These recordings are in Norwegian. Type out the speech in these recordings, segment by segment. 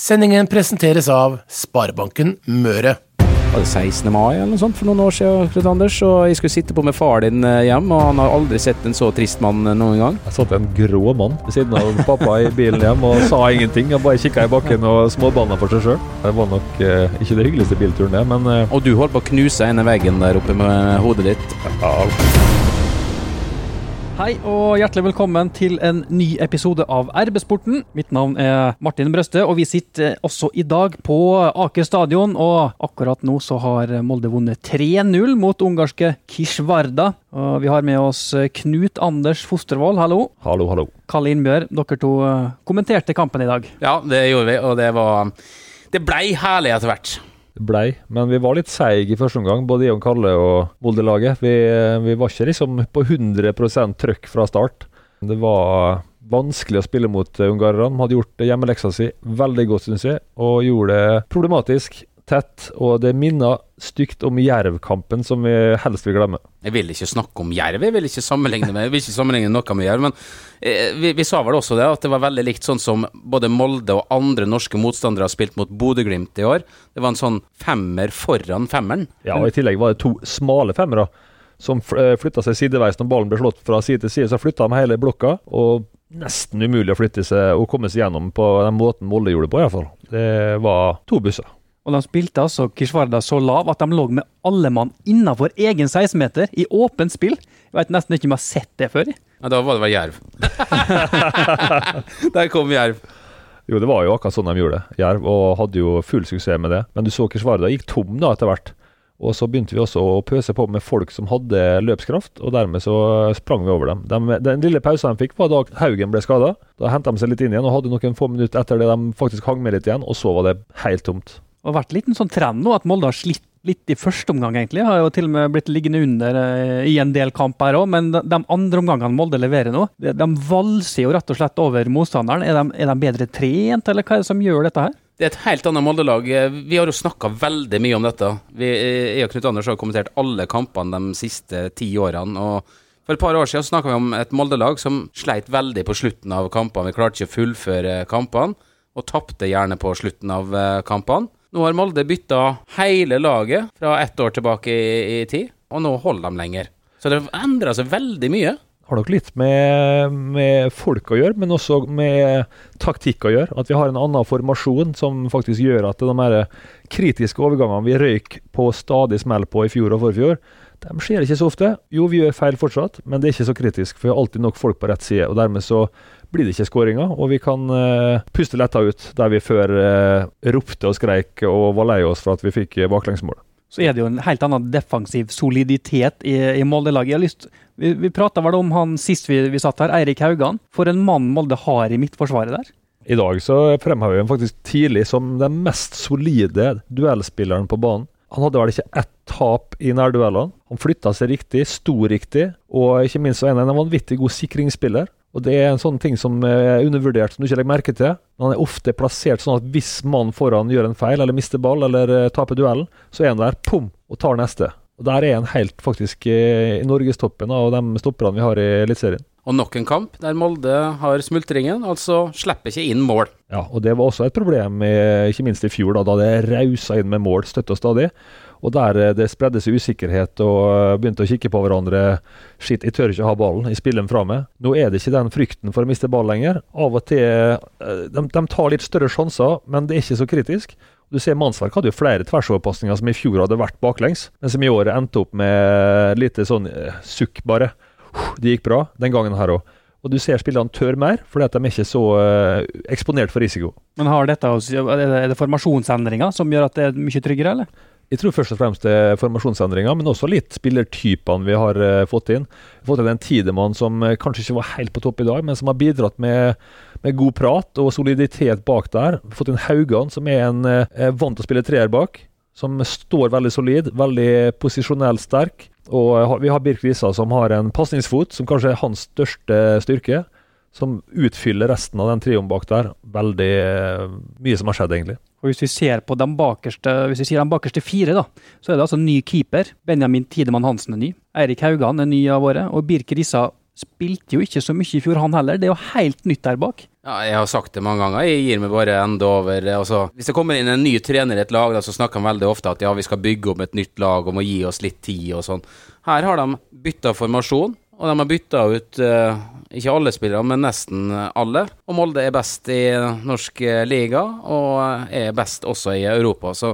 Sendingen presenteres av Sparebanken Møre. Var det 16. mai eller noe sånt for noen år siden, Knut Anders, og jeg skulle sitte på med far din eh, hjem, og han har aldri sett en så trist mann eh, noen gang. Jeg satt en grå mann ved siden av pappa i bilen hjem og sa ingenting. Han bare kikka i bakken og småbanna for seg sjøl. Det var nok eh, ikke det hyggeligste bilturen, det, men eh, Og du holdt på å knuse ene veggen der oppe med hodet ditt. ja, Hei og hjertelig velkommen til en ny episode av RB-sporten. Mitt navn er Martin Brøste, og vi sitter også i dag på Aker stadion. Og akkurat nå så har Molde vunnet 3-0 mot ungarske Kishvarda. Og vi har med oss Knut Anders Fostervoll, hallo. hallo, hallo. Kalle Innbjørg, dere to eh, kommenterte kampen i dag. Ja, det gjorde vi, og det var Det blei herlig etter hvert. Blei, men vi var litt seige i første omgang, både jeg og Kalle og Molde-laget. Vi, vi var ikke liksom på 100% trøkk fra start. Det var vanskelig å spille mot eh, ungarerne. De hadde gjort hjemmeleksa si veldig godt, syns jeg, og gjorde det problematisk. Tett, og det minner stygt om Jerv-kampen, som vi helst vil glemme. Jeg vil ikke snakke om Jerv, jeg vil ikke sammenligne, med, vil ikke sammenligne noe med Jerv. Men eh, vi, vi sa vel også det, at det var veldig likt sånn som både Molde og andre norske motstandere har spilt mot Bodø-Glimt i år. Det var en sånn femmer foran femmeren. Ja, og I tillegg var det to smale femmere som flytta seg sideveis når ballen ble slått fra side til side. Så flytta de hele blokka, og nesten umulig å flytte seg og komme seg gjennom på den måten Molde gjorde det på, iallfall. Det var to busser. Og de spilte altså Kishwarda så lav at de lå med alle mann innafor egen 16-meter i åpent spill. Jeg vet nesten ikke om jeg har sett det før. Ja, da var det vel Jerv. Der kom Jerv. Jo, det var jo akkurat sånn de gjorde det, Jerv, og hadde jo full suksess med det. Men du så Kishwarda gikk tom da etter hvert. Og så begynte vi også å pøse på med folk som hadde løpskraft, og dermed så sprang vi over dem. De, den lille pausen de fikk, var da Haugen ble skada. Da henta de seg litt inn igjen og hadde noen få minutter etter det de faktisk hang med litt igjen, og så var det helt tomt. Har vært litt en sånn trend nå at Molde har slitt litt i første omgang, egentlig. Har jo til og med blitt liggende under eh, i en del kamper òg, men de, andre omgangene Molde leverer nå, de, valser jo rett og slett over motstanderen. Er de, er de bedre trent, eller hva er det som gjør dette her? Det er et helt annet Molde-lag. Vi har jo snakka veldig mye om dette. Vi, jeg og Knut Anders har kommentert alle kampene de siste ti årene. og For et par år siden snakka vi om et Molde-lag som sleit veldig på slutten av kampene. Vi klarte ikke å fullføre kampene, og tapte gjerne på slutten av eh, kampene. Nå har Molde bytta hele laget fra ett år tilbake i, i tid, og nå holder de lenger. Så det har endra seg veldig mye. har nok litt med, med, folk å gjøre, men også med taktikk å gjøre. At vi har en annen formasjon som faktisk gjør at de kritiske overgangene vi røyk på stadig smell på i fjor og forfjor, de skjer ikke så ofte. Jo, vi gjør feil fortsatt, men det er ikke så kritisk, for vi har alltid nok folk på rett side. og Dermed så blir det ikke skåringer, og vi kan uh, puste letta ut der vi før uh, ropte og skreik og var lei oss for at vi fikk baklengsmål. Så er det jo en helt annen defensiv soliditet i, i Molde-laget. Vi, vi prata vel om han sist vi, vi satt her, Eirik Haugan. For en mann Molde har i midtforsvaret der. I dag så fremhever vi ham faktisk tidlig som den mest solide duellspilleren på banen. Han hadde vel ikke ett tap i nærduellene. Han flytta seg riktig, sto riktig, og ikke minst er han en vanvittig god sikringsspiller. Og Det er en sånn ting som er undervurdert, som du ikke legger merke til. Han er ofte plassert sånn at hvis mannen foran gjør en feil, eller mister ball, eller uh, taper duellen, så er han der, pum, og tar neste. Og Der er han helt faktisk i norgestoppen av de stopperne vi har i Eliteserien. Og nok en kamp der Molde har smultringen, altså slipper ikke inn mål. Ja, og det var også et problem, ikke minst i fjor, da, da det rausa inn med mål støtte og stadig. Og der eh, det spredde seg usikkerhet og eh, begynte å kikke på hverandre. Shit, jeg tør ikke ha ballen, jeg spiller den fra meg. Nå er det ikke den frykten for å miste ball lenger. Av og til eh, de, de tar litt større sjanser, men det er ikke så kritisk. Du ser Mannsverk hadde jo flere tversoverpasninger som i fjor hadde vært baklengs, men som i år endte opp med lite sånn sukk, bare. Det gikk bra den gangen her òg. Og du ser spillerne tør mer, fordi at de er ikke så eksponert for risiko. Men har dette, Er det formasjonsendringer som gjør at det er mye tryggere, eller? Jeg tror først og fremst det er formasjonsendringer, men også litt spillertypene vi har uh, fått inn. Vi har fått inn en Tidemann som uh, kanskje ikke var helt på topp i dag, men som har bidratt med, med god prat og soliditet bak der. Vi har fått inn Haugan, som er en uh, vant til å spille treer bak. Som står veldig solid, veldig posisjonell sterk. Og vi har Birk Risa, som har en pasningsfot, som kanskje er hans største styrke. Som utfyller resten av den trioen bak der. Veldig mye som har skjedd, egentlig. Og Hvis vi ser på de bakerste hvis vi sier de bakerste fire, da, så er det altså ny keeper. Benjamin Tidemann Hansen er ny. Eirik Haugan er ny av året. Og Birk Rissa spilte jo ikke så mye i fjor, han heller. Det er jo helt nytt der bak. Ja, jeg har sagt det mange ganger. Jeg gir meg bare enda over. Altså, hvis det kommer inn en ny trener i et lag, da, så snakker han veldig ofte at ja, vi skal bygge opp et nytt lag og må gi oss litt tid og sånn. Her har de bytta formasjon, og de har bytta ut uh, ikke alle spillere, men nesten alle. Og Molde er best i norsk liga, og er best også i Europa. Så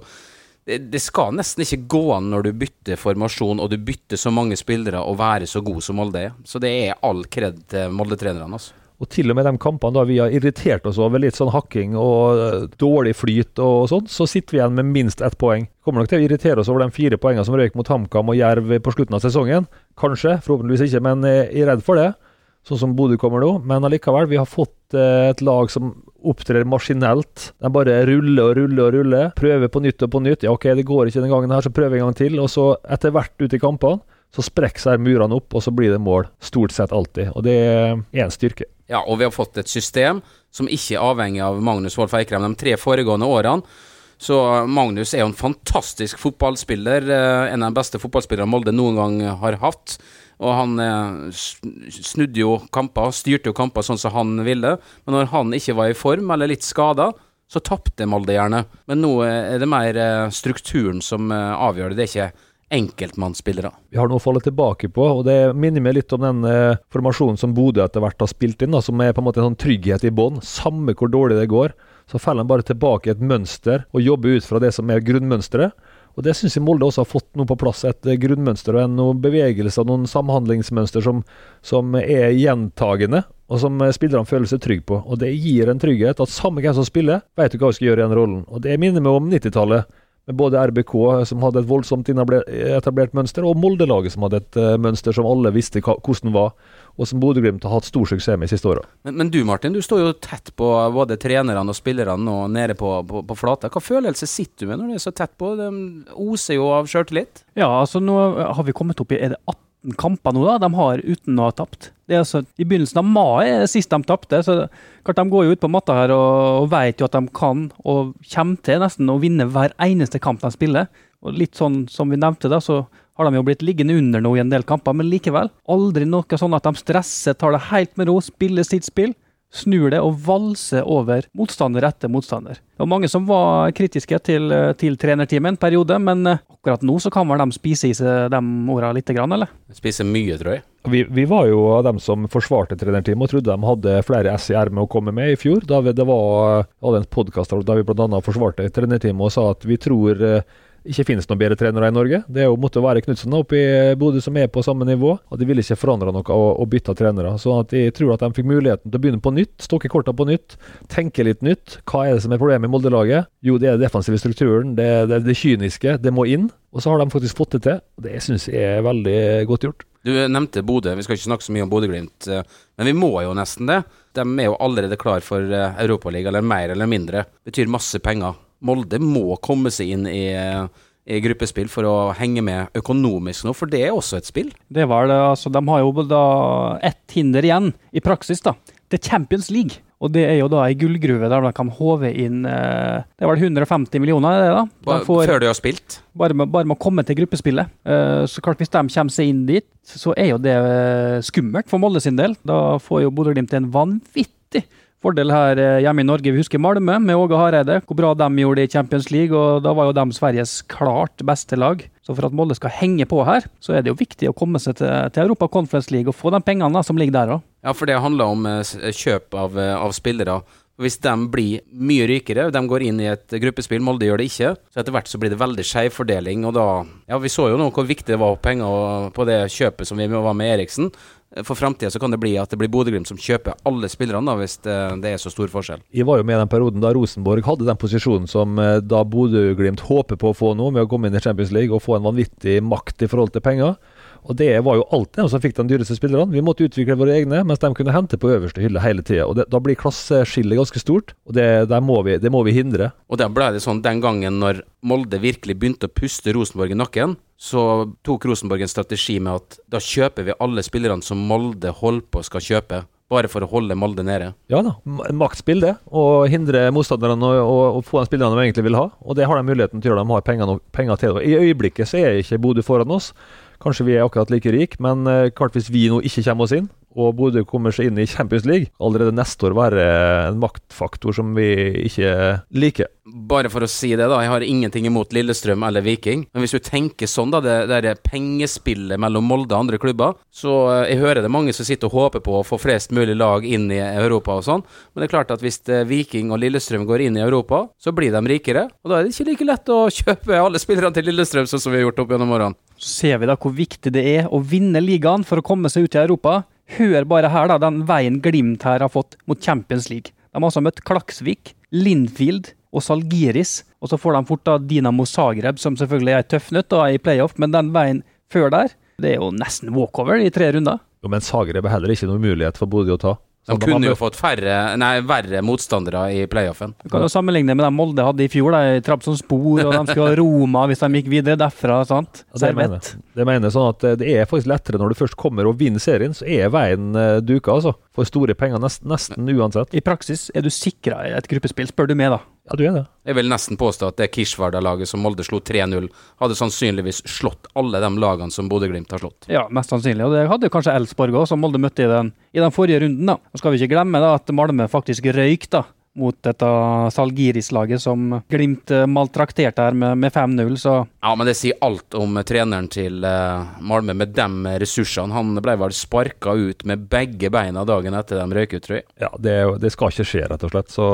det, det, skal nesten ikke gå an når du bytter formasjon og du bytter så mange spillere og være så god som Molde er. Så det er all kred til Molde-trenerne. altså. Og til og med de kampene da vi har irritert oss over litt sånn hakking og uh, dårlig flyt og sånn, så sitter vi igjen med minst ett poeng. Kommer nok til å irritere oss over de fire poengene som røyk mot HamKam og Jerv på slutten av sesongen. Kanskje, forhåpentligvis ikke, men jeg er redd for det. Sånn som Bodø kommer nå. Men allikevel, vi har fått uh, et lag som opptrer maskinelt. De bare ruller og ruller og ruller. Prøver på nytt og på nytt. Ja, OK, det går ikke den gangen her, så prøver en gang til. Og så etter hvert ute i kampene så sprekker seg murene opp, og så blir det mål. Stort sett alltid. Og det er en styrke. Ja, og vi har fått et system som ikke er avhengig av Magnus Wolff Eikrem de tre foregående årene. Så Magnus er jo en fantastisk fotballspiller. Eh, en av de beste fotballspillerne Molde noen gang har hatt. Og han eh, snudde jo kamper, styrte jo kamper sånn som han ville. Men når han ikke var i form, eller litt skada, så tapte Molde gjerne. Men nå er det mer eh, strukturen som avgjør det. Det er ikke enkeltmannsspillere. Vi har noe å falle tilbake på, og det minner meg litt om den eh, formasjonen som Bodø etter hvert har spilt inn, da, som er på en måte en sånn trygghet i bånn. Samme hvor dårlig det går, så faller en bare tilbake i et mønster og jobber ut fra det som er grunnmønsteret. Og Det syns jeg Molde også har fått noe på plass, et eh, grunnmønster og noen bevegelser, noen samhandlingsmønster som, som er gjentagende, og som eh, spillerne føler seg trygge på. Og Det gir en trygghet at samme hvem som spiller, vet du hva vi skal gjøre i den rollen. Og Det minner meg om 90-tallet med både RBK, som hadde et voldsomt etablert mønster, og Molde-laget, som hadde et uh, mønster som alle visste hvordan var, og som Bodø-Glimt har hatt stor suksess med de siste åra. Men, men, du Martin, du står jo tett på både trenerne og spillerne og nede på, på, på flata. Hva følelse sitter du med når du er så tett på? De oser jo av sjøltillit. Ja, altså nå har vi kommet opp i er det 18 kamper nå da, de har uten å ha tapt. Det er altså, I begynnelsen av mai er det sist de tapte. så klart De går jo ut på matta her og, og vet jo at de kan og kommer til nesten å vinne hver eneste kamp de spiller. Og Litt sånn som vi nevnte, da, så har de jo blitt liggende under nå i en del kamper, men likevel. Aldri noe sånn at de stresser, tar det helt med ro, spiller sitt spill snur det og valser over motstander etter motstander. Det var mange som var kritiske til, til trenerteamet en periode, men eh, akkurat nå så kan vel de spise i seg de orda litt, eller? Spise mye, tror jeg. Vi, vi, var jo av dem som forsvarte trenerteamet og trodde de hadde flere S i ermet å komme med i fjor. Da vi, det var, hadde en podkast der vi bl.a. forsvarte trenerteamet og sa at vi tror eh, ikke finnes noen bedre trenere i Norge. Det måtte være Knutsen oppe i Bodø som er på samme nivå. og De ville ikke forandre noe og, og bytte trenere. Så jeg tror at de fikk muligheten til å begynne på nytt, stokke kortene på nytt, tenke litt nytt. Hva er det som er problemet i Molde-laget? Jo, det er den defensive strukturen, det det, det, kyniske. Det må inn. Og så har de faktisk fått det til. Det syns jeg er veldig godt gjort. Du nevnte Bodø, vi skal ikke snakke så mye om Bodø-Glimt, eh, men vi må jo nesten det. De er jo allerede klar for eh, Europaligaen, eller mer eller mindre. Betyr masse penger. Molde må komme seg inn i, i gruppespill for å henge med økonomisk nå, for det er også et spill. Det var det, altså. De har jo da ett hinder igjen, i praksis, da. Det er Champions League. Og det er jo da ei gullgruve der de kan håve inn eh, Det er vel 150 millioner, er det da? De får, Før de har spilt? Bare med, bare med, å komme til gruppespillet. Eh, så klart, hvis de kommer seg inn dit, så er jo det eh, skummelt for Molde sin del. Da får jo Bodø-Glimt en vanvittig fordel her eh, hjemme i Norge. Vi husker Malmö med Åge Hareide, hvor bra de gjorde i Champions League. og Da var jo de Sveriges klart beste lag. Så for at Molde skal henge på her, så er det jo viktig å komme seg til, til Europa Conference League og få de pengene som ligger der òg. Ja, for det handler om eh, kjøp av, eh, av spillere. Hvis de blir mye rykere, de går inn i et gruppespill, Molde gjør det ikke, så etter hvert så blir det veldig skjev fordeling. Og da Ja, vi så jo nå hvor viktig det var penger på det kjøpet som vi var med Eriksen. For framtida så kan det bli at det blir Bodø-Glimt som kjøper alle spillerne, hvis det, det, er så stor forskjell. Jeg var jo med i den perioden da Rosenborg hadde den posisjonen som eh, da Bodø-Glimt håper på å få nå, med å komme inn i Champions League og få en vanvittig makt i forhold til penger. Og det var jo alltid de som fikk de dyreste spillerne. Vi måtte utvikle våre egne, mens de kunne hente på øverste hylle hele tida. Og det, da blir klasseskillet ganske stort, og det, må vi, det, må vi, hindre. Og da ble det sånn den gangen når Molde virkelig begynte å puste Rosenborg i nakken, så tok Rosenborg en strategi med at da kjøper vi alle spillerne som Molde holder på skal kjøpe. Bare for å holde Molde nede? Ja da, maktspill det. Å hindre motstanderne å få de spillerne de egentlig vil ha. Og det har de muligheten til å gjøre. De har penger, penger til det. I øyeblikket så er ikke Bodø foran oss. Kanskje vi er akkurat like rike, men uh, klart hvis vi nå ikke kommer oss inn, og Bodø kommer seg inn i Champions League, allerede neste år være en maktfaktor som vi ikke liker. Bare for å si det, da. Jeg har ingenting imot Lillestrøm eller Viking. Men hvis du tenker sånn, da, det der pengespillet mellom Molde og andre klubber, så eh, jeg hører det mange som sitter og håper på å få flest mulig lag inn i Europa og sånn. Men det er klart at hvis eh, Viking og Lillestrøm går inn i Europa, så blir de rikere. Og da er det ikke like lett å kjøpe alle spillerne til Lillestrøm, sånn som vi har gjort opp gjennom årene. Så ser vi da hvor viktig det er å vinne ligaen for å komme seg ut i Europa. Hør bare her, da, den veien Glimt her har fått mot Champions League. De har altså møtt Klaksvik, Lindfield og Salgiris. Og så får de fort da Dinamo Zagreb, som selvfølgelig er tøff nøtt da, i playoff, men den veien før der, det er jo nesten walkover i tre runder. Jo, men Zagreb er heller ikke noen mulighet for Bodø å ta. De kunne jo fått færre, nei, verre motstandere i playoffen. Du kan jo sammenligne med dem Molde hadde i fjor, da, som Trabzonspor, og de skulle ha Roma hvis de gikk videre derfra. sant? Ja, det mener. Det mener sånn at eh, det er faktisk lettere når du først kommer og vinner serien, så er veien eh, duka, altså. For store penger nesten, nesten uansett. I praksis er du sikra et gruppespill, spør du meg, da. Ja, du er det. Jeg vil nesten påstå at det Kishvarda-laget som Molde slo 3-0, hadde sannsynligvis slått alle de lagene som Bodø-Glimt har slått. Ja, mest sannsynlig. Og det hadde kanskje Elsborg òg, som Molde møtte i den, i den forrige runden. da. Nå skal vi ikke glemme da at Malmö faktisk røyk da, mot dette Salgiris-laget som Glimt eh, maltrakterte her med, med 5-0, så Ja, men det sier alt om treneren til uh, Malmö med de ressursene. Han ble vel sparka ut med begge beina dagen etter de røyk ut, tror jeg. Ja, det, det skal ikke skje, rett og slett. Så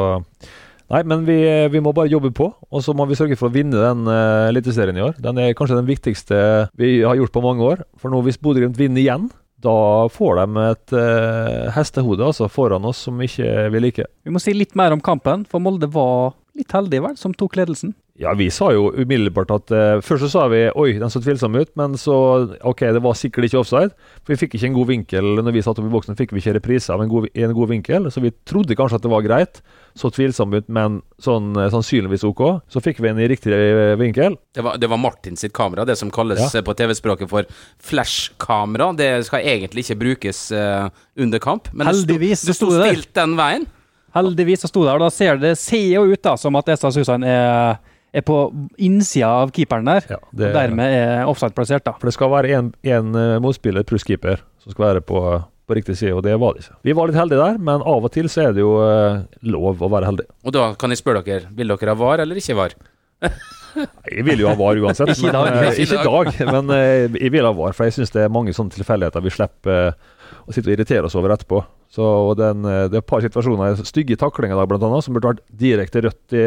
Nei, men vi, vi må bare jobbe på, og så må vi sørge for å vinne den uh, Eliteserien i år. Den er kanskje den viktigste vi har gjort på mange år. For nå hvis Bodø-Glimt vinner igjen, da får de et uh, hestehode altså, foran oss som ikke vi liker. vi må si litt mer om kampen, for Molde var litt heldig, vel, som tok ledelsen. Ja, vi sa jo umiddelbart at uh, Først så sa vi oi, den så tvilsom ut, men så OK, det var sikkert ikke offside. For vi fikk ikke en god vinkel når vi satt opp i boksen, fikk vi ikke reprise av en god, en god vinkel. Så vi trodde kanskje at det var greit. Så tvilsom ut, men sånn eh, sannsynligvis OK. Så fikk vi en i riktig eh, vinkel. Det var, det var Martin sitt kamera, det som kalles Ja. på TV-språket for flashkamera. Det skal egentlig ikke brukes uh, under kamp, men Heldigvis det sto, det sto stilt den veien. Heldigvis så sto det, og da ser det ser jo ut da, som at Esa Susan er, er på innsida av keeperen der. Ja, det, og dermed er offside-plassert, da. For det skal være én motspiller pluss keeper som skal være på, på riktig side, og det var det ikke. Vi var litt heldige der, men av og til så er det jo eh, lov å være heldig. Og da kan jeg spørre dere, vil dere ha var eller ikke var? Jeg vil jo ha VAR uansett. Ikke i dag. Men, eh, Ikke ikke i dag, men eh, jeg vil ha VAR, for jeg syns det er mange sånne tilfeldigheter vi slipper eh, å sitte og irritere oss over etterpå. Så og den, eh, Det er et par situasjoner, stygge taklinger der blant annet, som burde vært direkte rødt i,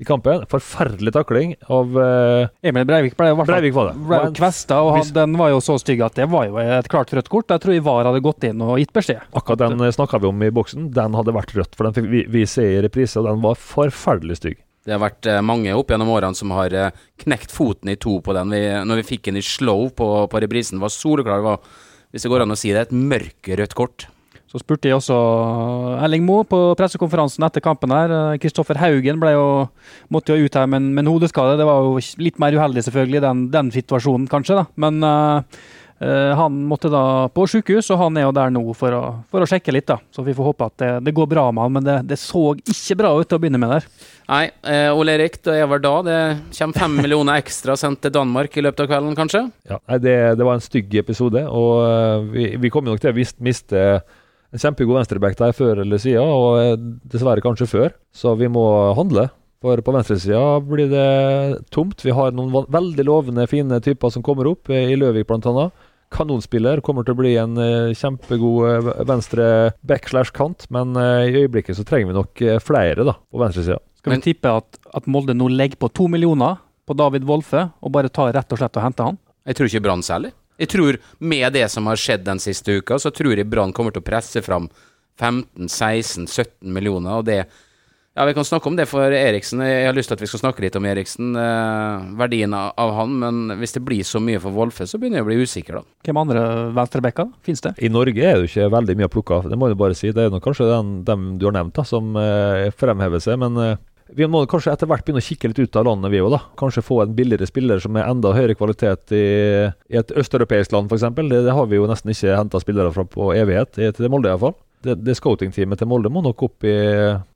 i kampen. Forferdelig takling av uh, Emil Breivik ble i hvert fall var det. ble kvesta, og han, den var jo så stygg at det var jo et klart rødt kort. Jeg tror Ivar hadde gått inn og gitt beskjed. Akkurat den snakka vi om i boksen. Den hadde vært rødt, for den fikk vi, vi se i reprise, og den var forferdelig stygg. Det har vært eh, mange opp gjennom årene som har eh, knekt foten i to på den. Vi, når vi fikk den i slow på, på reprisen, var soleklar. Var, hvis det går an å si det, et mørkerødt kort. Så spurte jeg også Erling Moe på pressekonferansen etter kampen her. Kristoffer Haugen jo, måtte jo ut her med en- hodeskade. Det var jo litt mer uheldig, selvfølgelig, den, den situasjonen, kanskje. da. Men uh, eh, han måtte da på sykehus, og han er jo der nå for å, for å sjekke litt. da. Så vi får håpe at det, det går bra med han, men det, det så ikke bra ut til å begynne med der. Nei, eh, Ole Erik, det er vel da, det kommer fem millioner ekstra sendt til Danmark i løpet av kvelden, kanskje? Ja, nei, det, det var en stygg episode, og eh, vi, vi kommer nok til å mist- miste en kjempegod venstreback der før eller siden, og eh, dessverre kanskje før. Så vi må handle. For på venstresida blir det tomt. Vi har noen veldig lovende, fine typer som kommer opp, eh, i Løvik bl.a. Kanonspiller. Kommer til å bli en eh, kjempegod venstre back slash kant, men i øyeblikket så trenger vi nok flere da, på venstresida. Skal Men- vi tippe at, at Molde nå legger på to millioner på David Wolfe, og bare tar rett og slett og henter han? Jeg tror ikke Brann særlig. Jeg tror med det som har skjedd den siste uka, så tror jeg Brann kommer til å presse fram 15-16-17 millioner, og det Ja, vi kan snakke om det for Eriksen. Jeg har lyst til at vi skal snakke litt om Eriksen, eh, verdien av, av han, men hvis det blir så mye for Wolfe, så begynner jeg å bli usikker, da. Hvem andre venstrebacker finnes det? I Norge er det jo ikke veldig mye å plukke av, det må jeg bare si. Det er nok kanskje den, dem du har nevnt da, som eh, fremhever seg, men eh, vi må kanskje etter hvert begynne å kikke litt ut av landet, vi òg, da. Kanskje få en billigere spiller som er enda høyere kvalitet i, i et østeuropeisk land, f.eks. Det, det har vi jo nesten ikke henta spillere fra på evighet, til Molde iallfall. Det, det scouting-teamet til Molde må nok opp i,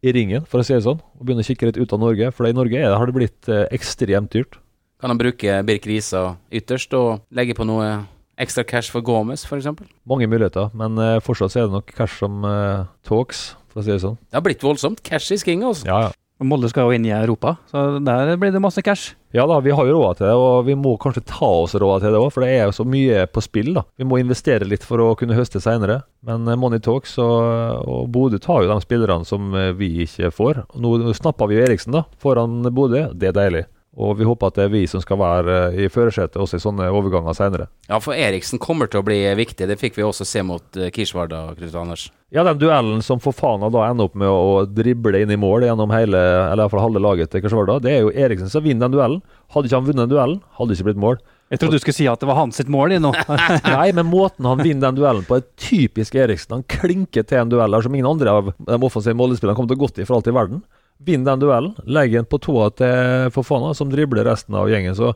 i ringen, for å si det sånn, og begynne å kikke litt ut av Norge. For i Norge har det blitt eh, ekstremt dyrt. Kan han bruke Birk Risa ytterst og legge på noe Ekstra cash for Gomez, f.eks. Mange muligheter, men eh, fortsatt så er det nok cash som eh, talks, for å si det sånn. Det har blitt voldsomt. Cash is king, altså. Ja, ja. Molde skal jo inn i Europa, så der blir det masse cash. Ja da, vi har jo råd til det, og vi må kanskje ta oss råd til det òg, for det er jo så mye på spill. da. Vi må investere litt for å kunne høste seinere. Men eh, Money Talks og, og Bodø tar jo de spillerne som eh, vi ikke får. Nå snappa vi jo Eriksen da, foran Bodø, det er deilig. Og vi håper at det er vi som skal være eh, i førersetet også i sånne overganger seinere. Ja, for Eriksen kommer til å bli viktig. Det fikk vi også se mot uh, Kirsvarda, Knut Anders. Ja, den duellen som for faen da ender opp med å drible inn i mål gjennom hele, eller i hvert fall halve laget til Kirsvarda, det er jo Eriksen som vinner den duellen. Hadde ikke han vunnet den duellen, hadde det ikke blitt mål. Jeg trodde du skulle si at det var hans sitt mål i nå. Nei, men måten han vinner den duellen på, er typisk Eriksen. Han klinker til en duell der som ingen andre av de offensive målespillerne kommer til å gå til for alt i verden. Vinner den duellen, legger den på tåa til Fofana, som dribler resten av gjengen. Så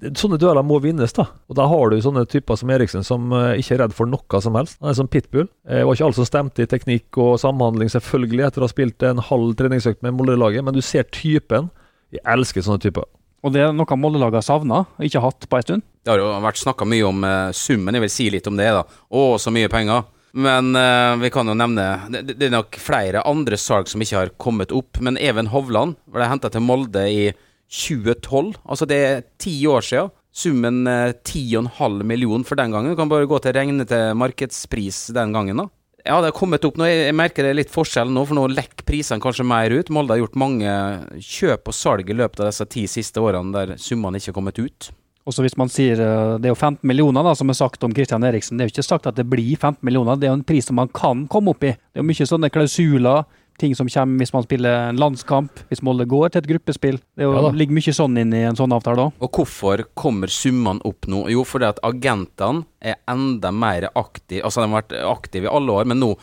Sånne dueller må vinnes, da. Og da har du sånne typer som Eriksen, som eh, ikke er redd for noe som helst. Han er som pitbull. Det var ikke alle som stemte i teknikk og samhandling, selvfølgelig, etter å ha spilt en halv treningsøkt med Molde-laget, men du ser typen. Jeg elsker sånne typer. Og det er noe Molde-laget har savna, og ikke hatt på en stund. Det har jo vært snakka mye om eh, summen. Jeg vil si litt om det, da. Å, så mye penger. Men uh, vi kan jo nevne det, det er nok flere andre salg som ikke har kommet opp. Men Even Hovland ble henta til Molde i 2012. Altså det er ti år siden. Summen eh, 10,5 million for den gangen. Du kan bare gå til regne til markedspris den gangen, da. Ja, det har kommet opp nå. Jeg merker det er litt forskjell nå, for nå lekker prisene kanskje mer ut. Molde har gjort mange kjøp og salg i løpet av disse ti siste årene der summene ikke har kommet ut. Også hvis man sier eh, det er jo 15 millioner da, som er sagt om Christian Eriksen. Det er jo ikke sagt at det blir 15 millioner, det er jo en pris som man kan komme opp i. Det er jo mye sånne klausuler, ting som kommer hvis man spiller en landskamp, hvis Molde går til et gruppespill. Det er jo, Ja ligger mye sånn inn i en sånn avtale òg. Og hvorfor kommer summene opp nå? Jo, fordi at agentene er enda mer aktive. Altså, de har vært aktive i alle år, men nå,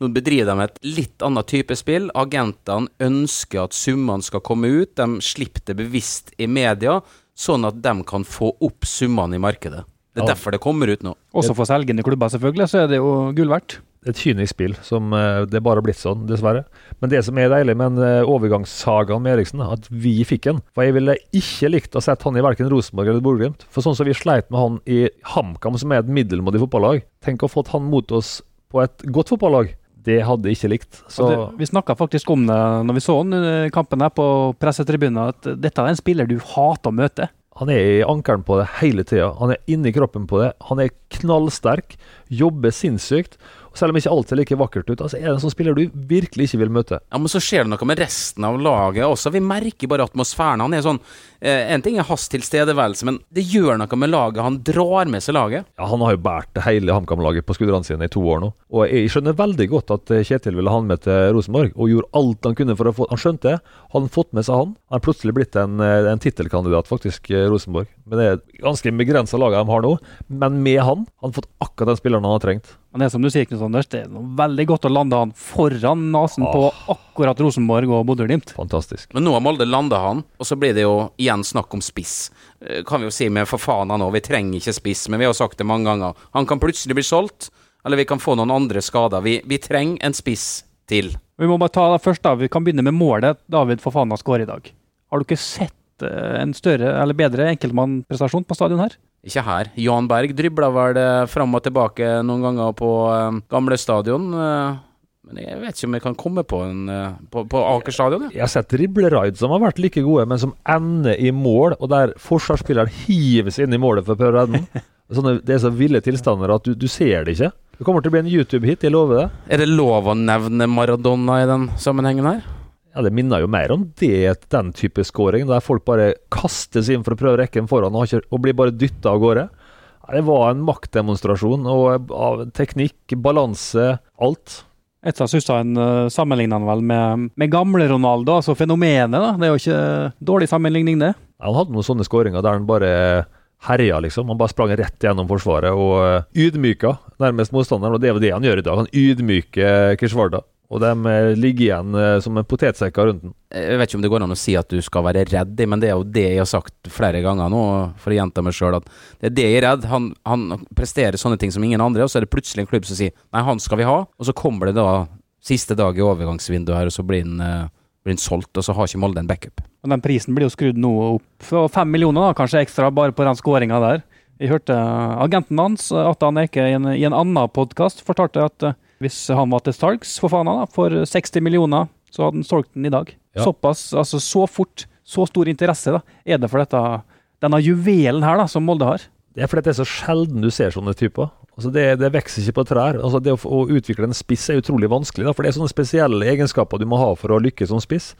nå bedriver de et litt annet type spill. Agentene ønsker at summene skal komme ut. De slipper det bevisst i media, sånn at de kan få opp summene i markedet. Det er Ja. derfor det kommer ut nå. Også for selgende klubber, selvfølgelig, så er det jo gull verdt. et kynisk spill som det det bare har blitt sånn, dessverre. Men det som er deilig med en eh, overgangssagaen med Eriksen, er at vi fikk en. For jeg ville ikke likt å sette han i verken Rosenborg eller Bodø-Glimt. For sånn som vi sleit med han i HamKam, som er et middelmådig fotballag, tenk å ha fått han mot oss på et godt fotballag. Det hadde jeg ikke likt. Så det, vi snakka faktisk om det når vi så han kampen her på pressetribunen, at dette er en spiller du hater å møte. han er i ankelen på det hele tida. Han er inni kroppen på det. Han er knallsterk, jobber sinnssykt. Og selv om ikke alt ser like vakkert ut, altså er det en sånn spiller du virkelig ikke vil møte. Ja, Men så skjer det noe med resten av laget også. Vi merker bare atmosfæren. Han er sånn eh, En ting er hans tilstedeværelse, men det gjør noe med laget. Han drar med seg laget. Ja, Han har jo båret det hele HamKam-laget på skuldrene sine i to år nå. Og jeg skjønner veldig godt at eh, Kjetil ville ha han med til Rosenborg, og gjorde alt han kunne for å få Han skjønte det. Hadde han fått med seg han, han har plutselig blitt en, eh, en tittelkandidat, faktisk, eh, Rosenborg. Men det er ganske begrensa lag de har nå. Men med han har han fått akkurat den spilleren han har trengt. Men det er som du sier, Knut Anders, det er noe veldig godt å lande han foran nesen på akkurat Rosenborg og Bodø-Glimt. Fantastisk. Men nå har Molde landa han, og så blir det jo igjen snakk om spiss. Eh, Kan vi jo si med for faen han nå, vi trenger ikke spiss, men vi har jo sagt det mange ganger. Han kan plutselig bli solgt, eller vi kan få noen andre skader. Vi, vi trenger en spiss til. Vi må bare ta det først, da. Vi kan begynne med målet David Fofana skårer i dag. Har du ikke sett eh, en større eller bedre enkeltmannprestasjon på stadion her? Ikke her. Jan Berg dribla vel eh, fram og tilbake noen ganger på gamle stadion. Eh, men jeg vet ikke om jeg kan komme på en eh, på, på Aker stadion. Ja. Jeg har sett dribleraid som har vært like gode, men som ender i mål, og der forsvarsspilleren hives inn i målet for å prøve å redde den. Sånne, det er så ville tilstander at du, du ser det ikke. Det kommer til å bli en YouTube-hit, jeg lover det. Er det lov å nevne Maradona i den sammenhengen her? Ja, Det minner jo mer om det, den type scoring, der folk bare kastes inn for å prøve rekken foran og, ikke, og blir bare dytta av gårde. Ja, Det var en maktdemonstrasjon og av teknikk, balanse, alt. Etter synes han sammenligner han vel med, med gamle Ronaldo, altså fenomenet. da. Det er jo ikke dårlig sammenligning, det. Han hadde noen sånne skåringer der han bare herja, liksom. Han bare sprang rett gjennom forsvaret og eh, ydmyka nærmest motstanderen. Og det er jo det han gjør i dag. Han ydmyker Kishwarda. Og de eh, ligger igjen eh, som en potetsekker rundt den. Jeg vet ikke om det går an å si at du skal være redd, men det er jo det jeg har sagt flere ganger nå, for å gjenta meg sjøl, at det er det jeg er redd. Han, han presterer sånne ting som ingen andre, og så er det plutselig en klubb som sier nei, han skal vi ha, og så kommer det da siste dag i overgangsvinduet her, og så blir han, eh, blir den solgt, og så har ikke Molde en backup. Og den prisen blir jo skrudd nå opp for fem millioner, da, kanskje ekstra, bare på den skåringa der. Jeg hørte agenten hans, Atan Eke, i en, i en annen podkast fortalte at hvis han var til salgs for faen da, for 60 millioner, så hadde han solgt den i dag. Ja. Såpass, altså så fort, så stor interesse da, er det for dette, denne juvelen her da, som Molde har. Det er fordi det er så sjelden du ser sånne typer. Altså det, det vokser ikke på trær. Altså det å, å utvikle en spiss er utrolig vanskelig, da, for det er sånne spesielle egenskaper du må ha for å lykkes som spiss.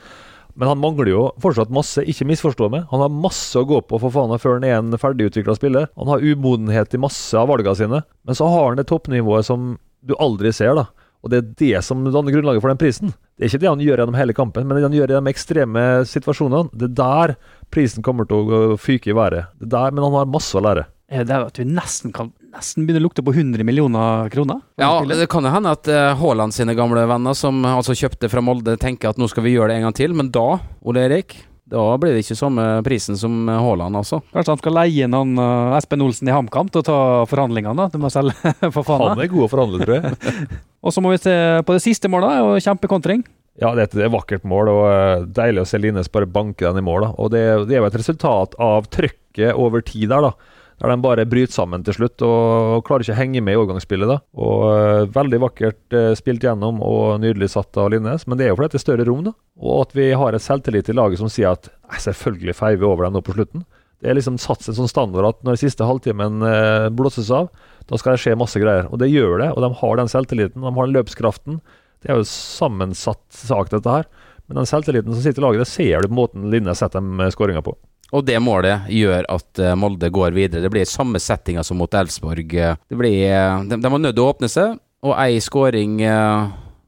Men han mangler jo fortsatt masse, ikke misforstå meg. Han har masse å gå på for faen før han er en ferdigutvikla spiller. Han har umodenhet i masse av valgene sine, men så har han det toppnivået som du aldri ser, da. Og det er det som danner grunnlaget for den prisen. Det er ikke det han gjør gjennom hele kampen, men det han gjør i de ekstreme situasjonene. Det er der prisen kommer til å fyke i været. Det er der, men han har masse å lære. Er Det er jo at vi nesten kan nesten begynner å lukte på 100 millioner kroner. Ja, det kan jo hende at eh, Haaland sine gamle venner, som altså kjøpte fra Molde, tenker at nå skal vi gjøre det en gang til, men da, Ole Erik, da blir det ikke samme prisen som Haaland, altså. Kanskje han skal leie inn han eh, Espen Olsen i HamKam til å ta forhandlingene? da. Du må selge for faen. Han er god å forhandle, tror jeg. Og så må vi se på det siste målet, og kjempekontring. Ja, det er et det er et vakkert mål, og eh, deilig å se Linnes bare banke den i mål. da. Og det, det er jo et resultat av trøkket over tid der, da. Der de bare bryter sammen til slutt og, klarer ikke å henge med i overgangsspillet. da. Og eh, Veldig vakkert eh, spilt gjennom og nydelig satt av Linnes, men det er jo fordi det er større rom. da. Og at vi har et selvtillit i laget som sier at "Nei, selvfølgelig feier vi over dem nå på slutten. Det er liksom satt en sånn standard at når siste halvtimen eh, blåses av, da skal det skje masse greier. Og det gjør det, og de har den selvtilliten, de har den løpskraften. Det er jo sammensatt sak, dette her. Men den selvtilliten som sitter i laget, det ser du på måten Linnes setter dem skåringa på. Og det målet gjør at eh, Molde går videre. Det blir samme settinga som mot Elfsborg. Eh, Det blir, eh, de, de var nødt til å åpne seg, og ei skåring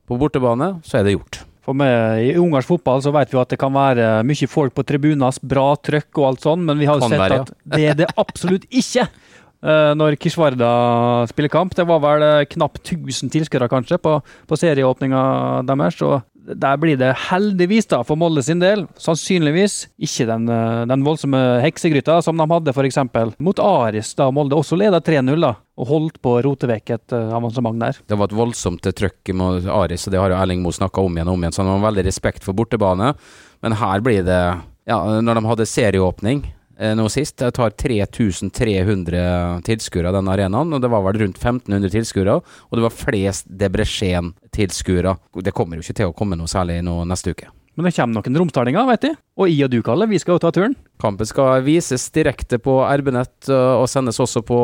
på bortebane, så er det gjort. For med, I ungarsk fotball så vet vi at det kan være mye folk på tribunas, bra trøkk og alt sånn, men vi har jo sett at det er det absolutt ikke. når Kishvarda spiller kamp. Det var vel knapt 1000 tilskuere kanskje på, på serieåpninga deres. og der blir det heldigvis, da, for Molde sin del, sannsynligvis ikke den, eh, den voldsomme heksegryta som de hadde f.eks. mot Aris, da Molde også leda 3-0 da, og holdt på å rote vekk et eh, avansement der. Det var et voldsomt trøkk mot Aris, og det har jo Erling Moe snakka om igjen og om igjen, så han har veldig respekt for bortebane. Men her blir det Ja, når de hadde serieåpning eh, nå sist, det tar 3300 tilskuere av den arenaen, og det var vel rundt 1500 tilskuere, og det var flest Debrecen-tilskuere. Det kommer jo ikke til å komme noe særlig nå neste uke. Men det kommer noen romsdalinger, vet de. Og jeg og du, Kalle, vi skal jo ta turen. Kampen skal vises direkte på RB-nett uh, og sendes også på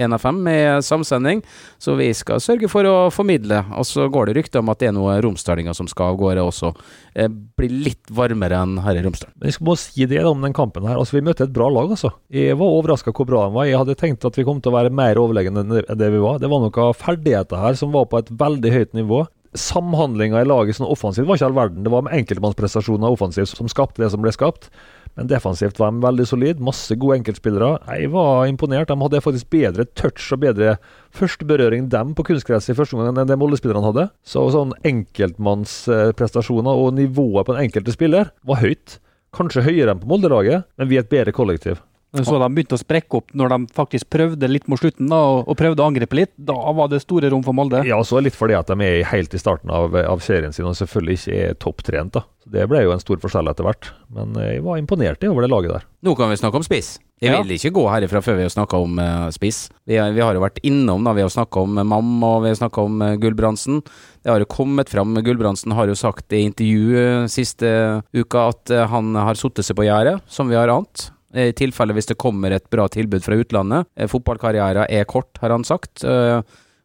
1FM med samsending, så vi skal sørge for å formidle. Og så går det rykter om at det er noen romsdalinger som skal av gårde også. Eh, blir litt varmere enn her i Romsdal. Vi jeg skal bare si det om den kampen her. Altså, Vi møtte et bra lag, altså. Jeg var overraska hvor bra de var. Jeg hadde tenkt at vi kom til å være mer overlegne enn det vi var. Det var noen ferdigheter her som var på et veldig høyt nivå. Samhandlinga i laget sånn offensivt var ikke all verden. Det var med enkeltmannsprestasjoner offensivt som skapte det som ble skapt. Men defensivt var de veldig solid. Masse gode enkeltspillere. Jeg var imponert. De hadde faktisk bedre touch og bedre førsteberøring dem på kunstgress i første omgang enn det Molde-spillerne hadde. Så sånn enkeltmannsprestasjoner og nivået på den enkelte spiller var høyt. Kanskje høyere enn på Molde-laget, men vi er et bedre kollektiv. Så de begynte å sprekke opp når de faktisk prøvde litt mot slutten da, og, og prøvde å angripe litt. Da var det store rom for Molde. Ja, så litt fordi at de er helt i starten av, av serien sin og selvfølgelig ikke er topptrent. da. Så Det ble jo en stor forskjell etter hvert. Men eh, jeg var imponert over det laget der. Nå kan vi snakke om spiss. Jeg Ja. vil ikke gå herifra før vi har snakka om eh, spiss. Vi, har- vi har jo vært innom, da. Vi har snakka om eh, Mam og vi har snakka om uh, Gulbrandsen. Det har jo kommet fram. Gulbrandsen har jo sagt i intervju siste uka at han har satt seg på gjerdet, som vi har ant. I tilfelle hvis det kommer et bra tilbud fra utlandet. Eh, Fotballkarrieren er kort, har han sagt. Eh,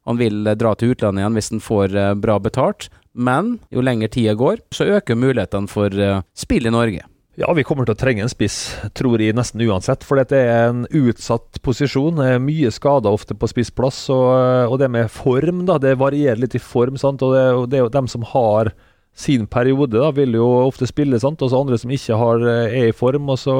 Han vil eh, dra til utlandet igjen hvis han får eh, bra betalt. Men jo lenger tida går, så øker mulighetene for eh, spill i Norge. Ja, vi kommer til å trenge en spiss, tror jeg nesten uansett. For dette er en utsatt posisjon. Det er Mye skader ofte på spissplass. Og, og det med form, da, det varierer litt i form. sant? Og det, og det er jo dem som har sin periode, da, vil jo ofte spille. sant? Og andre som ikke har, eh, er i form. Og så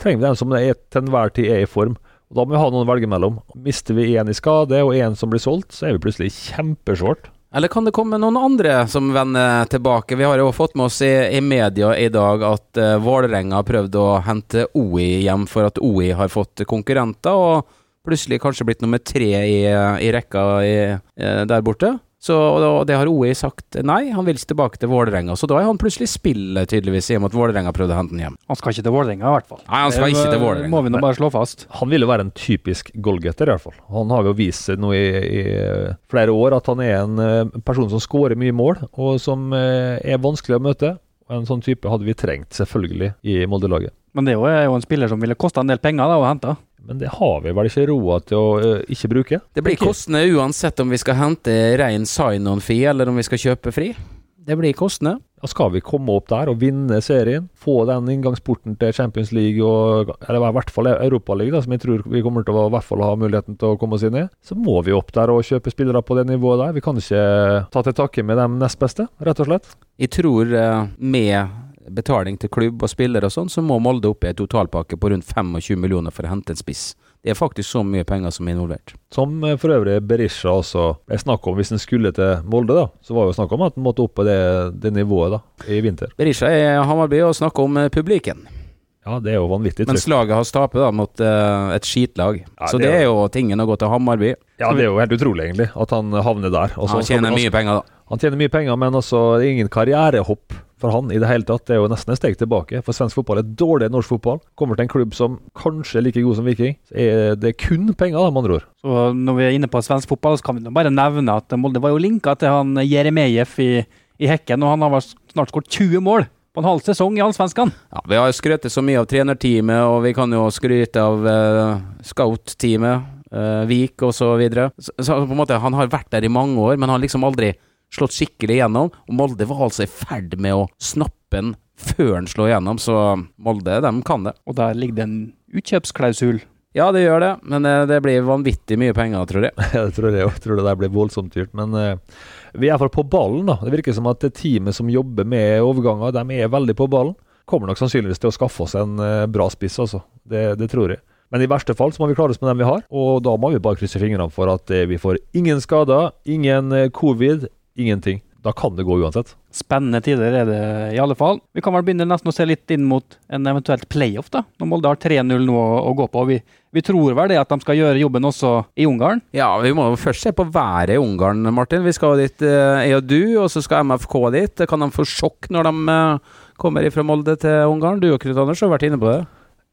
trenger vi dem som er, til enhver tid er i form. Og Da må vi ha noen å velge mellom. Mister vi én i skade og én som blir solgt, så er vi plutselig kjempeshort. Eller kan det komme noen andre som vender tilbake? Vi har jo fått med oss i, i media i dag at uh, Vålerenga har prøvd å hente OI hjem for at OI har fått konkurrenter, og plutselig kanskje blitt nummer tre i, i rekka i, eh, der borte. Så, og det har OI sagt nei, han vil ikke tilbake til Vålerenga. Så da er han plutselig spillet, tydeligvis, i og med at Vålerenga prøvde å hente ham hjem. Han skal ikke til Vålerenga, i hvert fall. Nei, han skal ikke til Det Vålerenga. Må vi nå bare slå fast. Han ville være en typisk goalgetter, i hvert fall. Han har jo vist seg nå i, i flere år at han er en eh, person som skårer mye mål, og som eh, er vanskelig å møte. En sånn type hadde vi trengt, selvfølgelig, i Molde-laget. Men det er jo- er jo en spiller som ville kosta en del penger da, å hente. Men det har vi vel ikke råd til å eh, ikke bruke? Det blir kostende uansett om vi skal hente rein sign-on-fee, eller om vi skal kjøpe fri. Det blir kostende. Ja, skal vi komme opp der og vinne serien, få den inngangsporten til Champions League, og, eller i hvert fall Europaligaen, som jeg tror vi kommer til å i hvert fall ha muligheten til å komme oss inn i, så må vi opp der og kjøpe spillere på det nivået der. Vi kan ikke ta til takke med de nest beste, rett og slett. Jeg tror eh, med betaling til klubb og spillere og sånn, så må Molde opp i en totalpakke på rundt 25 millioner for å hente en spiss. Det er faktisk så mye penger som er involvert. Som eh, for øvrig Berisha også er snakk om hvis han skulle til Molde, da. Så var det jo snakk om at han måtte opp på det, det nivået da, i vinter. Berisha er Hammarby og snakker om publiken. publikum. Ja, det er jo vanvittig Mens trykk. laget hans taper da mot uh, et skitlag. Ja, så det er jo tingen å gå til Hammarby. Ja, det er jo helt utrolig, egentlig, at han havner der. Også, Han tjener han- mye penger, da. Han tjener mye penger, men også ingen karrierehopp for han i det hele tatt. Det er jo nesten et steg tilbake. For svensk fotball er dårlig norsk fotball. Kommer til en klubb som kanskje er like god som Viking. Så er det kun penger, da, med andre ord. Så når vi er inne på svensk fotball, så kan vi bare nevne at Molde var jo linka til han Jeremejeff i, i Hekken, og han har snart skåret 20 mål på en halv sesong i Allsvenskan. Ja, vi har skrøtet så mye av trenerteamet, og vi kan jo skryte av uh, scout-teamet, uh, Vik og så videre. Så, så på en måte, han har vært der i mange år, men han har liksom aldri slått skikkelig igjennom. Og Molde var altså i ferd med å snappe den før den slår igjennom, så Molde, de kan det. Og der ligger det en utkjøpsklausul. Ja, det gjør det, men eh, det blir vanvittig mye penger, tror jeg. det tror jeg òg. tror det der blir voldsomt dyrt. Men uh, vi er iallfall på ballen, da. Det virker som at det teamet som jobber med overganger, de er veldig på ballen. Kommer nok sannsynligvis til å skaffe oss en uh, bra spiss, altså. Det, det tror jeg. Men i verste fall så må vi klare oss med dem vi har, og da må vi bare krysse fingrene for at vi får ingen skader, ingen covid, ingenting. Da kan det gå uansett. Spennende tider er det i alle fall. Vi kan vel begynne nesten å se litt inn mot en eventuelt playoff, da. Når Molde har 3-0 nå å, å gå på. Vi, vi tror vel det at de skal gjøre jobben også i Ungarn. Ja, vi må jo først se på været i Ungarn, Martin. Vi skal dit, eh, jeg og du, og så skal MFK dit. Kan de få sjokk når de eh, kommer fra Molde til Ungarn? Du og Knut Anders har vært inne på det.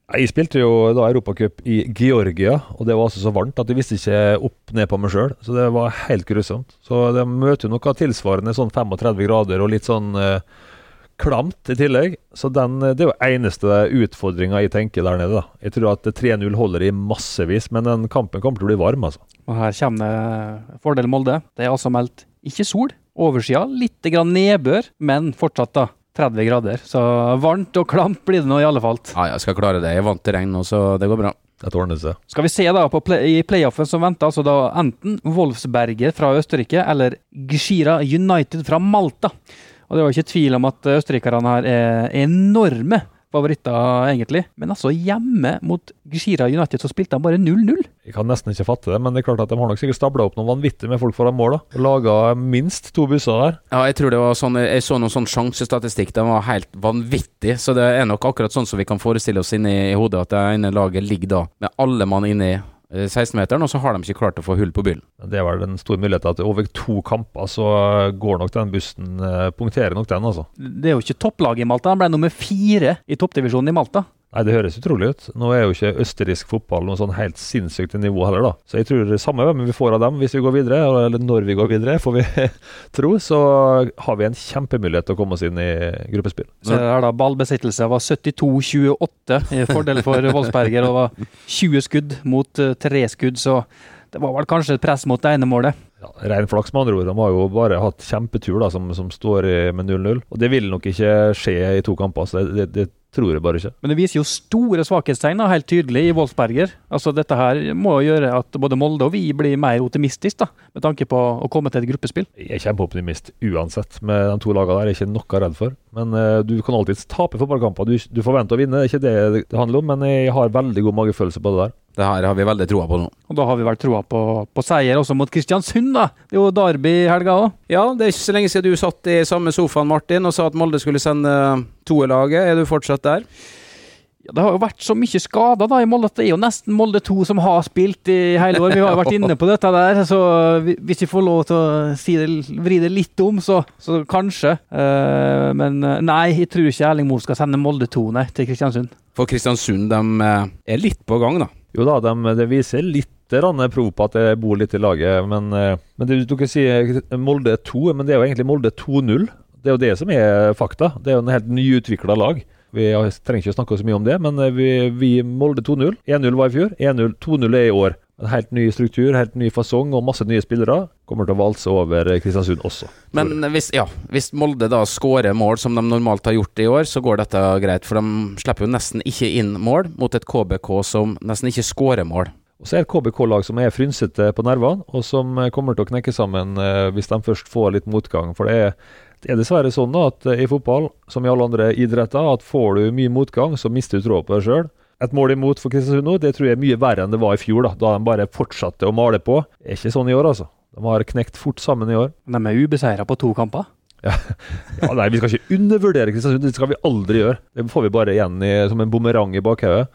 Jeg spilte jo da Europacup i Georgia, og det var altså så varmt at jeg visste ikke opp ned på meg sjøl. Så det var helt grusomt. Så de møter jo noe tilsvarende sånn 35 grader og litt sånn eh, klamt i tillegg. Så den, eh, det er jo eneste utfordringa jeg tenker der nede. da. Jeg tror at 3-0 holder i massevis, men den kampen kommer til å bli varm, altså. Og her kommer det fordel Molde. Det er altså meldt ikke sol. overskya, litt grann nedbør, men fortsatt da 30 grader. Så varmt og klamt blir det nå i alle fall. Ja, jeg skal klare det. Jeg er vant til regn nå, så det går bra. Dette ordner seg. Skal vi se da på play i playoffen som venter, altså da enten Wolfsberger fra Østerrike eller Gshira United fra Malta. Og det var ikke tvil om at østerrikerne her er enorme favoritter, egentlig. Men altså hjemme mot Gishira United så spilte de bare 0-0. Jeg kan nesten ikke fatte det, men det er klart at de har nok sikkert stabla opp noen vanvittig med folk foran mål. da. Laga minst to busser der. Ja, jeg tror det var sånn Jeg så noen sånn sjansestatistikk. Den var helt vanvittig. Så det er nok akkurat sånn som vi kan forestille oss inni i hodet, at det ene laget ligger da med alle mann inne i eh, 16-meteren, og så har de ikke klart å få hull på byllen. Det er vel store muligheten mulighet at over to kamper så går nok den bussen eh, Punkterer nok den, altså. Det er jo ikke topplaget i Malta. De ble nummer fire i toppdivisjonen i Malta. Nei, Det høres utrolig ut. Nå er jo ikke østerriksk fotball noe sånn helt sinnssykt nivå heller, da. Så jeg tror det samme hvem vi får av dem hvis vi går videre, eller når vi går videre, får vi tro, så har vi en kjempemulighet til å komme oss inn i gruppespill. Så det er da ballbesittelse var 72-28 i fordel for Wolfsberger, og det var 20 skudd mot eh, tre skudd, så det var vel kanskje et press mot det ene målet. Ja, Ren flaks, med andre ord. De har jo bare hatt kjempetur, da, som, som står med 0-0. Og det vil nok ikke skje i to kamper, så det, det, det tror jeg bare ikke. Men det viser jo store svakhetstegn, helt tydelig, i Wolfsberger. Altså Dette her må jo gjøre at både Molde og vi blir mer optimistiske, da, med tanke på å komme til et gruppespill. Jeg er kjempeoptimist uansett med de to lagene der. Jeg er ikke noe redd for. Men uh, du kan alltids tape fotballkamper. Du, du forventer å vinne, det er ikke det det handler om. Men jeg har veldig god magefølelse på det der. Det her har vi veldig troa på nå. Og da har vi vel troa på, på seier også mot Kristiansund, da. Det er jo Derby i helga òg. Ja, det er ikke så lenge siden du satt i samme sofaen, Martin, og sa at Molde skulle sende toerlaget. Er du fortsatt der? Ja, det har jo vært så mye skader da i Molde at det er jo nesten Molde 2 som har spilt i hele år. Vi har jo vært inne på dette der, så hvis vi får lov til å si det, vri det litt om, så, så kanskje. Uh, men eh, nei, jeg tror ikke Erling Moe skal sende Molde 2 nei, til Kristiansund. For Kristiansund de eh, er litt på gang, da. Jo da, de, det viser litt grann prov på at jeg bor litt i laget. Men, eh, men det, du kan si eh, Molde 2, men det er jo egentlig Molde 2-0. Det er jo det som er fakta. Det er jo en helt nyutvikla lag. Vi trenger ikke snakke så mye om det, men eh, vi, vi Molde 2-0. 1-0 var i fjor. 1-0, 2-0 er i år. En helt ny struktur, helt ny fasong og masse nye spillere. Kommer til å valse over Kristiansund også. Men hvis, ja, hvis Molde da skårer mål som de normalt har gjort i år, så går dette greit. For de slipper jo nesten ikke inn mål mot et KBK som nesten ikke skårer mål. Og så er det et KBK-lag som er frynsete på nervene, og som eh, kommer til å knekke sammen eh, hvis de først får litt motgang. For det er, det er dessverre sånn da, at eh, i fotball, som i alle andre idretter, at får du mye motgang, så mister du tråden på deg sjøl. Et mål imot for Kristiansund nå, det tror jeg er mye verre enn det var i fjor, da, da de bare fortsatte å male på. Det er ikke sånn i år, altså. De har knekt fort sammen i år. De er ubeseira på to kamper. Ja, nei, Vi skal ikke undervurdere Kristiansund, det skal vi aldri gjøre. Det får vi bare igjen i, som en bumerang i bakhodet.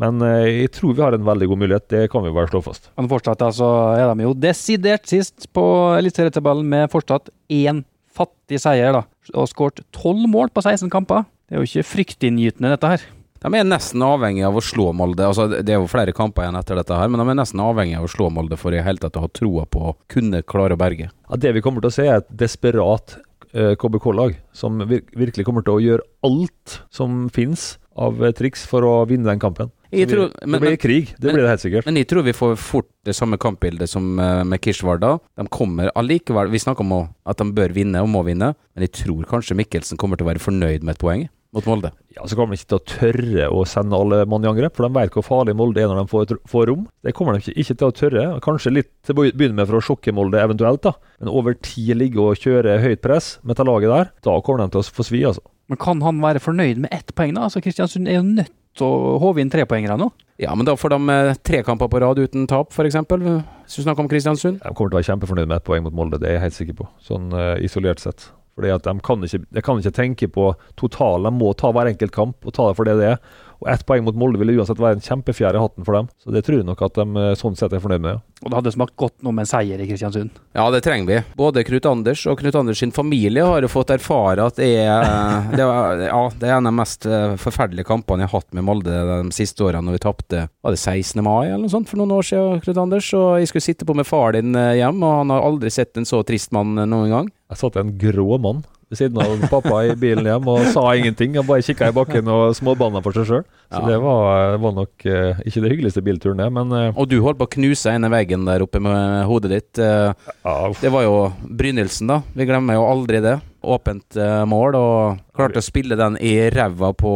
Men eh, jeg tror vi har en veldig god mulighet, det kan vi bare slå fast. Men fortsatt altså, er de jo desidert sist på eliteserietabellen med fortsatt én fattig seier. da, Og skåret tolv mål på 16 kamper. Det er jo ikke fryktinngytende, dette her. De er nesten avhengig av å slå Molde. Altså, det er jo flere kamper igjen etter dette her, men de er nesten avhengig av å slå Molde for i hele tatt å ha troa på å kunne klare å berge. Ja, det vi kommer til å se, er et desperat eh, KBK-lag som vir virkelig kommer til å gjøre alt som finnes av eh, triks for å vinne den kampen. Vi, tror- det blir men- krig, det men- blir det helt sikkert. Men jeg tror vi får fort det samme kampbildet som eh, med Kishvarda. De kommer allikevel Vi snakker om at de bør vinne og må vinne, men jeg tror kanskje Mikkelsen kommer til å være fornøyd med et poeng mot Molde. Ja, Så kommer de ikke til å tørre å sende alle mann i angrep, for de vet hvor farlig Molde er når de får, får rom. Det kommer de ikke, ikke til å tørre. Kanskje litt til å begynne med for å sjokke Molde eventuelt, da. Men over tid ligge og kjøre høyt press med det laget der, da kommer de til å få svi, altså. Men kan han være fornøyd med ett poeng, da? Altså, Kristiansund er jo nødt til å håve inn trepoengere nå. Ja, men da får de eh, tre kamper på rad uten tap, f.eks. Hvis du snakker om Kristiansund. De kommer til å være kjempefornøyd med ett poeng mot Molde, det er jeg helt sikker på. Sånn eh, isolert sett. Fordi at de kan, ikke, de kan ikke tenke på totalen, de må ta hver enkelt kamp og ta det for det det er. Og ett poeng mot Molde ville uansett være en kjempefjær i hatten for dem. Så det tror jeg nok at de eh, sånn sett er fornøyd med. Ja. Og det hadde smakt godt nå med en seier i Kristiansund. Ja, det trenger vi. Både Knut Anders og Knut Anders sin familie har jo fått erfare at det er, det var, ja, det er en av de mest eh, forferdelige kampene jeg har hatt med Molde de siste årene, når vi tapte Var det 16. mai eller noe sånt for noen år siden, Knut Anders? Og jeg skulle sitte på med far din eh, hjem, og han har aldri sett en så trist mann eh, noen gang. Jeg satt en grå mann ved siden av pappa i bilen hjem og sa ingenting. Han bare kikka i bakken og småbanna for seg sjøl. Så Ja. det var, var nok uh, ikke det hyggeligste bilturen, det. Men uh, Og du holdt på å knuse ene veggen der oppe med hodet ditt. Uh, ja. Det var jo Brynildsen, da. Vi glemmer jo aldri det. Åpent mål, og klarte å spille den i ræva på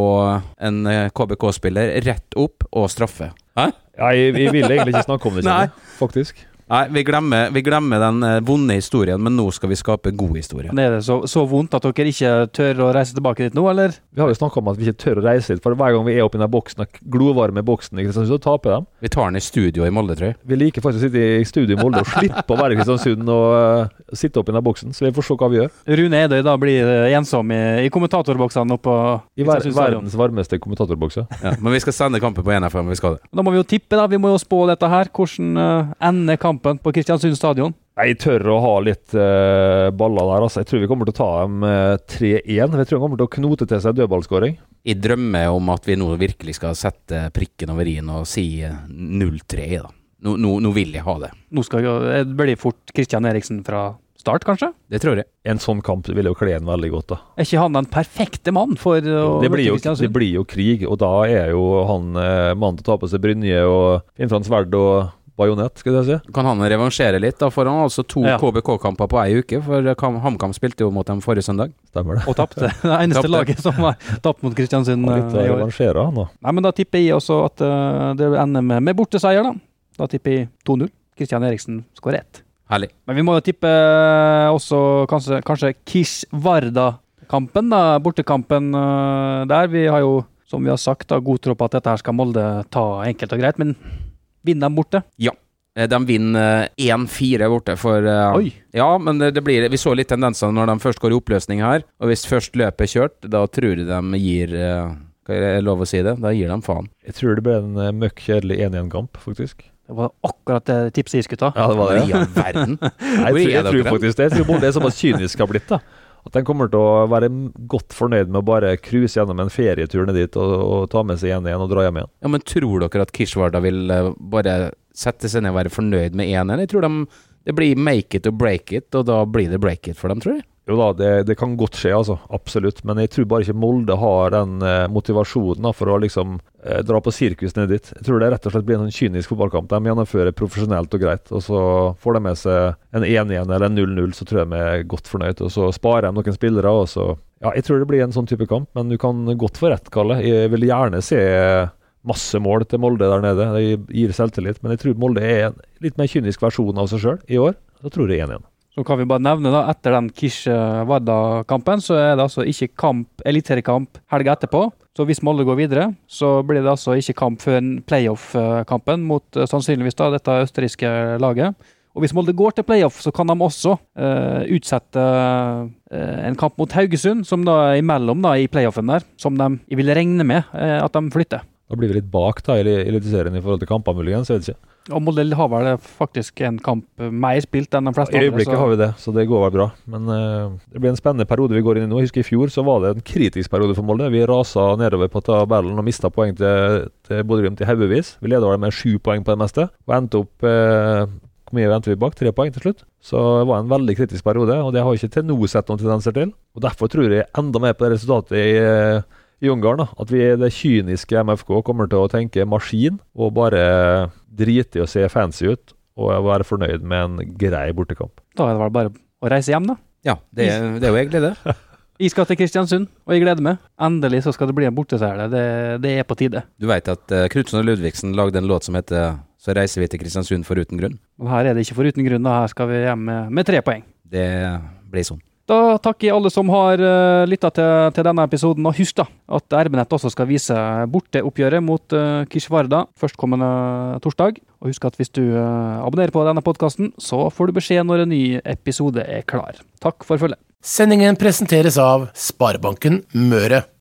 en KBK-spiller. Rett opp og straffe. Hæ? Ja, jeg, jeg vil egentlig ikke snakke om det, faktisk. Nei, vi glemmer, vi glemmer den eh, vonde historien, men nå skal vi skape god historie. Men Er det så, så vondt at dere ikke tør å reise tilbake dit nå, eller? Vi har jo snakka om at vi ikke tør å reise dit, for hver gang vi er oppi i den boksen, den glovarme boksen, i Kristiansund, så taper de. Vi tar den i studio i Molde, tror jeg. Vi liker faktisk å sitte i studio i Molde og slippe å være i Kristiansund og uh, sitte oppi i den boksen, så vi får se hva vi gjør. Rune Edøy da blir eh, ensom i, i kommentatorboksene oppå I ver verdens varmeste kommentatorbokser. Ja, men vi skal sende kampen på NFM, vi skal det. Da må vi jo tippe, da. Vi må jo spå dette her. Hvordan uh, ender kampen på Kristiansund stadion? Jeg tør å ha litt uh, baller der, altså. Jeg tror vi kommer til å ta dem uh, 3-1. Jeg tror de kommer til å knote til seg dødballskåring. Jeg drømmer om at vi nå virkelig skal sette prikken over i-en og si eh, 0-3, da. Nå, nå, nå vil jeg ha det. Nå skal jo, eh, det blir fort Kristian Eriksen fra start, kanskje? Det tror jeg. En sånn kamp vil jo kle en veldig godt, da. Er ikke han den perfekte mann for å Det blir, jo, det blir jo krig, og da er jo han eh, mannen til å ta på seg brynje og finne fram sverd og bajonett, skal jeg si. Kan han revansjere litt? Da får han altså to Ja. KBK-kamper på ei uke, for Kam- HamKam spilte jo mot dem forrige søndag. Stemmer det. Og tapte. Det eneste tappte. laget som har tapt mot Kristiansund Har litt eh, å revansjere, han da. Nei, men Da tipper jeg også at eh, det ender med, med borteseier, da. Da tipper jeg 2-0. Kristian Eriksen skårer ett. Herlig. Men vi må jo tippe eh, også kanskje, kanskje Kish-Varda-kampen, da. Bortekampen der. Vi har jo, som vi har sagt, da, god tro på at dette her skal Molde ta enkelt og greit, men vinner de borte? Ja. De vinner eh, 1-4 borte, for eh, Oi! Ja, men det, det blir Vi så litt tendenser når de først går i oppløsning her. Og hvis først løpet er kjørt, da tror jeg de gir Hva er jeg lov å si det? Da gir de faen. Jeg tror det ble en eh, møkk kjedelig 1-1-kamp, faktisk. Det var akkurat det tipset jeg skulle ta. Ja, det var det. I all verden. Nei, jeg, tror, jeg tror faktisk det. Jeg tror som er såpass kynisk har blitt. da At den kommer til å være godt fornøyd med å bare cruise gjennom en ferietur ned dit og, og ta med seg 1-1 og dra hjem igjen. Ja, men tror dere at Kishwarda vil eh, bare sette seg ned og være fornøyd med 1-1? Jeg tror de, det blir make it or break it, og da blir det break it for dem, tror jeg. Jo da, det, det kan godt skje, altså. Absolutt. Men jeg tror bare ikke Molde har den eh, motivasjonen da, for å liksom eh, dra på sirkus ned dit. Jeg tror det rett og slett blir en sånn kynisk fotballkamp. De gjennomfører profesjonelt og greit. Og så får de med seg en 1-1 eller en 0-0, så tror jeg de er godt fornøyd. Og så sparer de noen spillere, og så Ja, jeg tror det blir en sånn type kamp, men du kan godt få rett, Kalle. Jeg vil gjerne se masse mål til Molde der nede. Det gir selvtillit. Men jeg tror Molde er en litt mer kynisk versjon av seg sjøl i år. Da tror jeg 1-1. Så kan vi bare nevne da, Etter den Kish-Varda-kampen så er det altså ikke kamp, eliteseriekamp helga etterpå. Så hvis Molde går videre, så blir det altså ikke kamp før playoff-kampen mot eh, sannsynligvis da dette østerrikske laget. Og hvis Molde går til playoff, så kan de også eh, utsette eh, en kamp mot Haugesund, som da er imellom da i playoffen der, som de vil regne med eh, at de flytter. Da blir vi litt bak da i Eliteserien i forhold til kamper, muligens. Jeg vet ikke. Og Modell har vel faktisk en kamp mer spilt enn de fleste andre. I andre. øyeblikket så- har vi det, så det går vel bra. Men uh, det blir en spennende periode vi går inn i nå. Jeg husker I fjor så var det en kritisk periode for Molde. Vi rasa nedover på tabellen og mista poeng til, til Bodø-Glimt i haugevis. Vi leda med sju poeng på det meste, og endte opp uh, Hvor mye endte vi bak? Tre poeng til slutt. Så det var en veldig kritisk periode, og det har jeg ikke til nå sett noen tendenser til. Og Derfor tror jeg enda mer på det resultatet i, eh, i Ungarn. da. At vi det kyniske MFK kommer til å tenke maskin, og bare drite i å se fancy ut, og være fornøyd med en grei bortekamp. Da er det vel bare å reise hjem, da. Ja, det, det er jo egentlig det. Jeg skal til Kristiansund, og jeg gleder meg. Endelig så skal det bli en borteseier. Det, det er på tide. Du veit at uh, Knutson og Ludvigsen lagde en låt som heter 'Så reiser vi til Kristiansund foruten grunn'? Og her er det ikke for uten grunn. da. Her skal vi hjem med, med tre poeng. Det blir sånn. Da takker jeg alle som har uh, lytta til, til denne episoden. Og husk da at RB-nett også skal vise borteoppgjøret mot uh, Kishvarda førstkommende torsdag. Og husk at hvis du uh, abonnerer på denne podkasten, så får du beskjed når en ny episode er klar. Takk for følget. Sendingen presenteres av Sparebanken Møre.